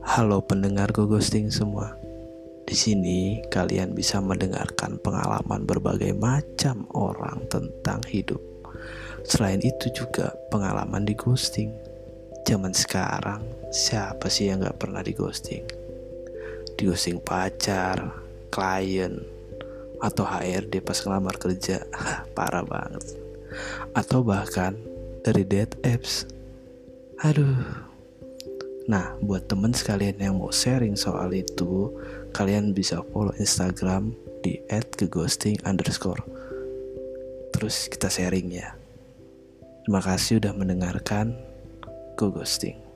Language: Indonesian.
Halo pendengar Go Ghosting semua. Di sini kalian bisa mendengarkan pengalaman berbagai macam orang tentang hidup. Selain itu juga pengalaman di ghosting. Zaman sekarang siapa sih yang gak pernah di ghosting? Di ghosting pacar, klien, atau HRD pas ngelamar kerja. Parah banget. Atau bahkan dari date apps. Aduh, Nah, buat temen sekalian yang mau sharing soal itu, kalian bisa follow Instagram di @keghosting underscore. Terus kita sharing ya. Terima kasih udah mendengarkan Go Ghosting.